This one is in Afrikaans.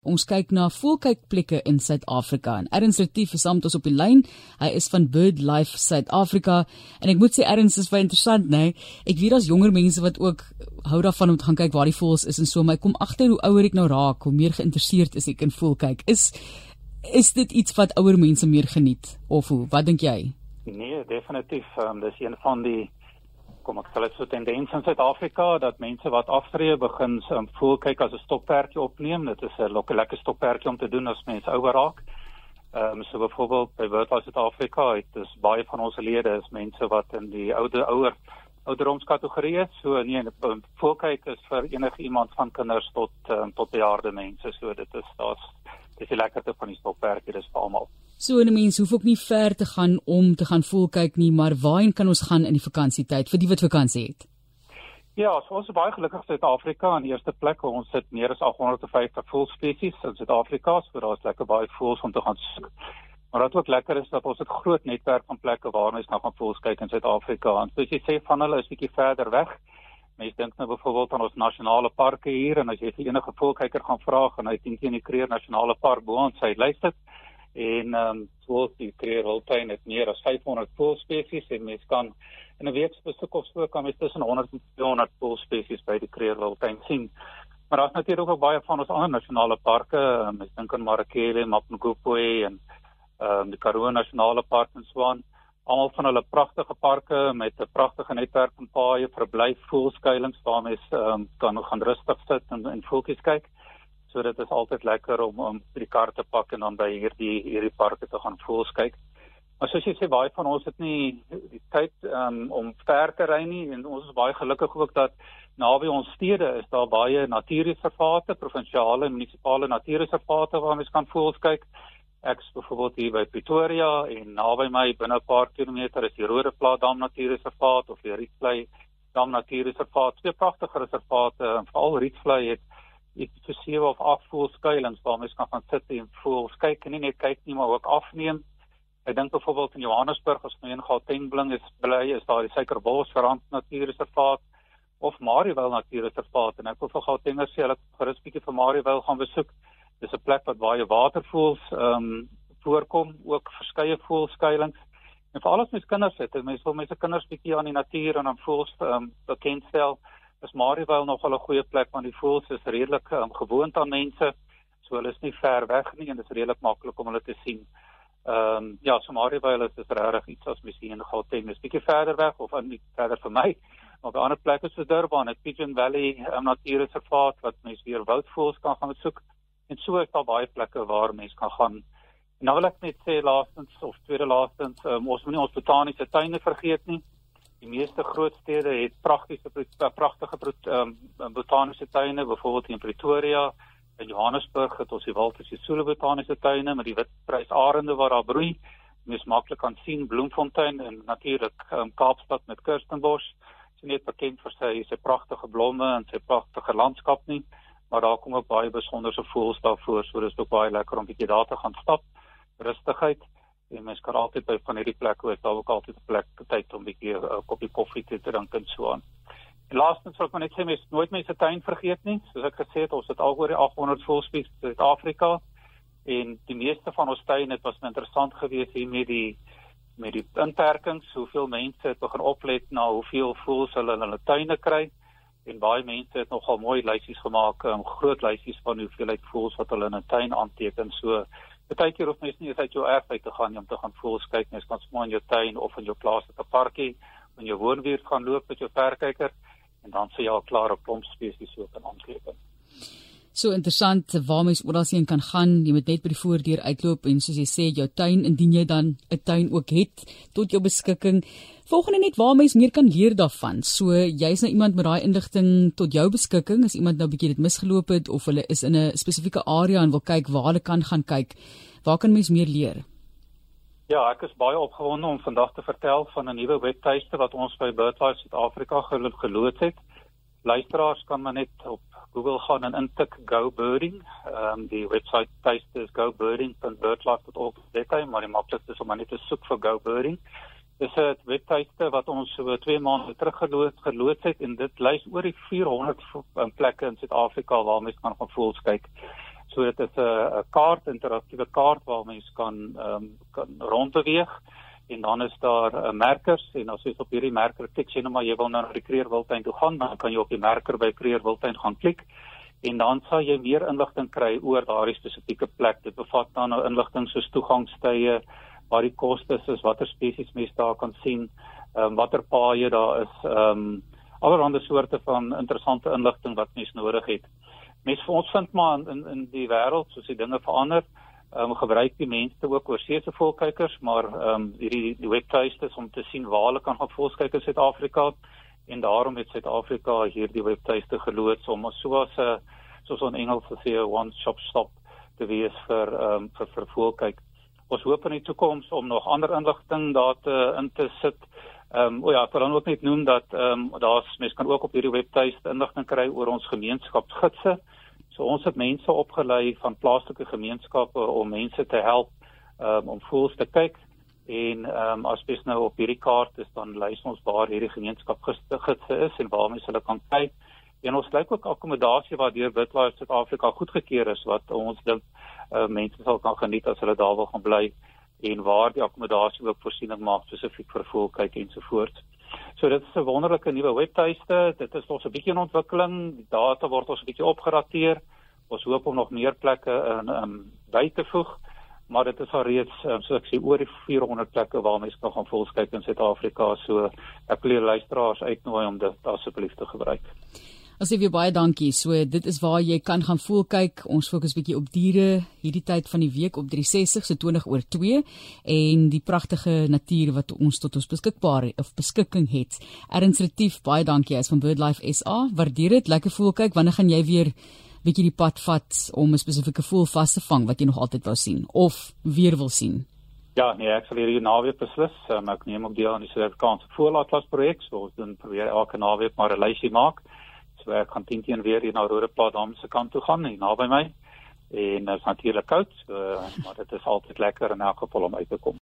Ons kyk na voelkykplekke in Suid-Afrika en Erns Retief is saam met ons op die lyn. Hy is van Bird Life Suid-Afrika en ek moet sê Erns is baie interessant, né? Nee? Ek weet daar's jonger mense wat ook hou daarvan om te gaan kyk waar die voëls is en so, maar ek kom agter hoe ouer ek nou raak, hoe meer geïnteresseerd is ek in voelkyk. Is is dit iets wat ouer mense meer geniet of hoe? Wat dink jy? Nee, definitief. Um, dis een van die kom ek sê dit so tendens in Suid-Afrika dat mense wat aftree begin um, voel kyk as 'n stoppertjie opneem. Dit is 'n lekker stoppertjie om te doen as mense ouer raak. Ehm um, so byvoorbeeld by World Suid-Afrika, dit is baie van ons lede is mense wat in die oude ouer ouderdomskategorie is. So nee, voel kyk is vir enige iemand van kinders tot um, tot bejaarde mense. So dit is daar's dis die lekkerte van die stoppertjie dis vir almal. So 'n mens hoef ook nie ver te gaan om te gaan voel kyk nie, maar waarheen kan ons gaan in die vakansietyd vir die wat vakansie het? Ja, so ons is baie gelukkig in Suid-Afrika in eerste plek. Ons het meer as 850 voëlspesies in Suid-Afrika, so daar's lekker baie voëls om te gaan soek. Maar wat ook lekker is dat ons 'n groot netwerk van plekke waar mens nou gaan voëls kyk in Suid-Afrika. En soos jy sê van hulle is bietjie verder weg. Mens dink nou byvoorbeeld aan ons nasionale parke hier en as jy enige voëlkyker gaan vra, gaan hy teen teen die Kruger Nasionale Park bo aan sy lyste en ehm um, soos die kreerhultuin het meer as 500 voëlspesies en mens kan in 'n week besoek of so kan mens tussen 100 en 200 voëlspesies by die kreerhultuin sien. Maar daar's natuurlik ook baie van ons ander nasionale parke, um, ek dink aan Marakele, Mapungubwe en ehm um, die Karoo Nasionale Park in Swan. Almal van hulle pragtige parke met 'n pragtige netwerk van paaie, verblyf, voëlskuilings waar mens ehm um, kan gaan rustig sit en en voeltjies kyk. So dit is altyd lekker om om die kar te pak en dan by hierdie hierdie parke te gaan voels kyk. Maar soos jy sê baie van ons het nie die tyd um, om ver te ry nie en ons is baie gelukkig ook dat naby ons stede is daar baie natuurreservate, provinsiale en munisipale natuurreservate waar mens kan voels kyk. Ek is byvoorbeeld hier by Pretoria en naby my binne 'n paar kilometer is die Rodeplaas Dam Natuurreservaat of die Rietvlei Dam Natuurreservaat. Twee pragtige reservate en veral Rietvlei het iets so sewe of agt voelskuilings waar mens kan gaan sit en voel kyk en nie net kyk nie maar ook afneem. Ek dink byvoorbeeld in Johannesburg as mens in Gauteng is bly is daar die Suikerbos Rand Natuurreservaat of Marievale Natuurreservaat en ek wil vir Gautengers sê hulle gerus bietjie vir Marievale gaan besoek. Dis 'n plek wat baie watervoëls ehm um, voorkom, ook verskeie voelskuilings. En vir al ons kinders het, mense wil mense kinders bietjie aan die natuur en aan voels ehm um, bekendstel is Marievale nog 'n goeie plek want die voëls is redelik um, gewoond aan mense. So hulle is nie ver weg nie en dit is redelik maklik om hulle te sien. Ehm um, ja, so Marievale is regtig iets as mens hier in Gauteng is bietjie verder weg of aan die verder vir my. Maar 'n ander plek is Durban, het Pigeon Valley um, natuurreservaat wat mense weer woudvoëls kan gaan soek. En so is daar baie plekke waar mense kan gaan. En nou wil ek net sê laastens of tweede laastens, um, ons moenie ons botaniese tuine vergeet nie. Die meeste groot stede het pragtige pragtige um, botaniese tuine, byvoorbeeld in Pretoria, in Johannesburg het ons die Walter Sisulu botaniese tuine met die witprys arende wat daar broei. Mens maklik kan sien Bloemfontein en natuurlik um, Kaapstad met Kirstenbosch. Dit is net bekend vir sy sy pragtige blomme en sy pragtige landskap nie, maar daar kom ook baie besonderse voëls daarvoor, so dis ook baie lekker om bietjie daar te gaan stap. Rustigheid en mens kan altyd by van hierdie plekke ook daar ook altyd 'n plek tyd om bietjie 'n uh, koppie koffie te drink en so aan. En laastens wil ek net sê mens nooit mense tuin vergeet nie. Soos ek gesê het, ons het al oor die 800 voelspies in Suid-Afrika en die meeste van ons tuine het was interessant geweest hier met die met die inperkings, hoeveel mense het begin oplet na hoeveel voels hulle in hulle tuine kry en baie mense het nogal mooi lysies gemaak, um, groot lysies van hoeveelheid voels wat hulle in 'n tuin aanteken. So Partykeer hoef mens nie uit jou erf uit te gaan om te gaan voels kyk nie. Jy kan sommer in jou tuin of in jou plaaslike parkie in jou woonbuurt gaan loop met jou verkyker en dan sê jy al klaar 'n klomp spesies so kan aankleep. So interessant waar mens oral sien kan gaan. Jy moet net by die voordeur uitloop en soos jy sê jou tuin indien jy dan 'n tuin ook het tot jou beskikking. Volgende net waar mens meer kan leer daarvan. So jy's nou iemand met daai inligting tot jou beskikking as iemand nou 'n bietjie dit misgeloop het of hulle is in 'n spesifieke area en wil kyk waar hulle kan gaan kyk. Waar kan mens meer leer? Ja, ek is baie opgewonde om vandag te vertel van 'n nuwe webtuiste wat ons by BirdLife Suid-Afrika geloods het. Luisteraars kan maar net op Google gaan en intik Go Birding. Ehm um, die webwerf tuiste is gobirding.birdlife.org.za, maar die maklikste is om net te soek vir Go Birding. Dis 'n webtuiste wat ons so 2 maande terug geloods geloods het en dit lys oor die 400 plekke in Suid-Afrika waar mense kan gaan voels kyk. So dit is 'n kaart, interaktiewe kaart waar mens kan ehm um, kan rondbeweeg en dan is daar uh, merkers en as jy op hierdie merker klik sien nou maar jy wil na die Kreer Wildtuin toe gaan, dan kan jy op die merker by Kreer Wildtuin gaan klik en dan sal jy meer inligting kry oor daardie spesifieke plek. Dit bevat dan nou inligting soos toegangstye, wat die kostes is, watter spesies mens daar kan sien, ehm um, watter paaie daar is, ehm um, allerlei soorte van interessante inligting wat mens nodig het. Mens vir ons vind maar in in die wêreld soos die dinge verander, ehm um, gebruik die mense ook oorsee se volkykers, maar ehm um, hierdie die webtuistes om te sien waar hulle kan gaan volkyk in Suid-Afrika en daarom het Suid-Afrika hierdie webtuiste geloods om soos 'n soos 'n Engels sê 'n one shop te wees vir ehm um, vir vir volkyk. Ons hoop in die toekoms om nog ander inligting daar te in te sit Ehm um, o ja, ek wil dan ook net noem dat ehm um, daar's mense kan ook op hierdie webtuiste inligting kry oor ons gemeenskapsgidse. So ons het mense opgelei van plaaslike gemeenskappe om mense te help um, om voels te kyk en um, as jy nou op hierdie kaart is dan lys ons waar hierdie gemeenskapsgidse is en waar mense hulle kan kyk. En ons lyk ook akkommodasie waar deur Witwaars Suid-Afrika goedgekeur is wat ons dink uh, mense sal kan geniet as hulle daar wil gaan bly en waar die akkommodasie ook voorsiening maak spesifiek vir voelkyk ensovoorts. So dit is 'n wonderlike nuwe webtuiste. Dit is nog 'n bietjie in ontwikkeling. Die data word ons 'n bietjie opgerateer. Ons hoop om nog meer plekke in um, by te voeg, maar dit is al reeds um, so ek sê oor die 400 plekke waar mense kan gaan volkyk in Suid-Afrika. So ek wil luisteraars uitnooi om dit asseblief te gebruik. As jy baie dankie. So dit is waar jy kan gaan voel kyk. Ons fokus bietjie op diere hierdie tyd van die week op 360 so 20 oor 2 en die pragtige natuur wat ons tot ons beskikbaar of beskikking het. Erns Retief, baie dankie as van BirdLife SA. Waardeer dit. Lekker voel kyk. Wanneer gaan jy weer bietjie die pad vat om 'n spesifieke voel vas te vang wat jy nog altyd wou sien of weer wil sien? Ja, nee, ek sal hierdie naweek beslis, um, ek neem op deel aan die Suid-Afrikaanse Voëlatlas projek, so ons doen probeer elke naweek maar 'n lysie maak. So ek gaan teen teen weer hier na Rodeplaas dam se kant toe gaan, hier naby my. En dit is natuurlik koud, so maar dit is altyd lekker in elk geval om uit te kom.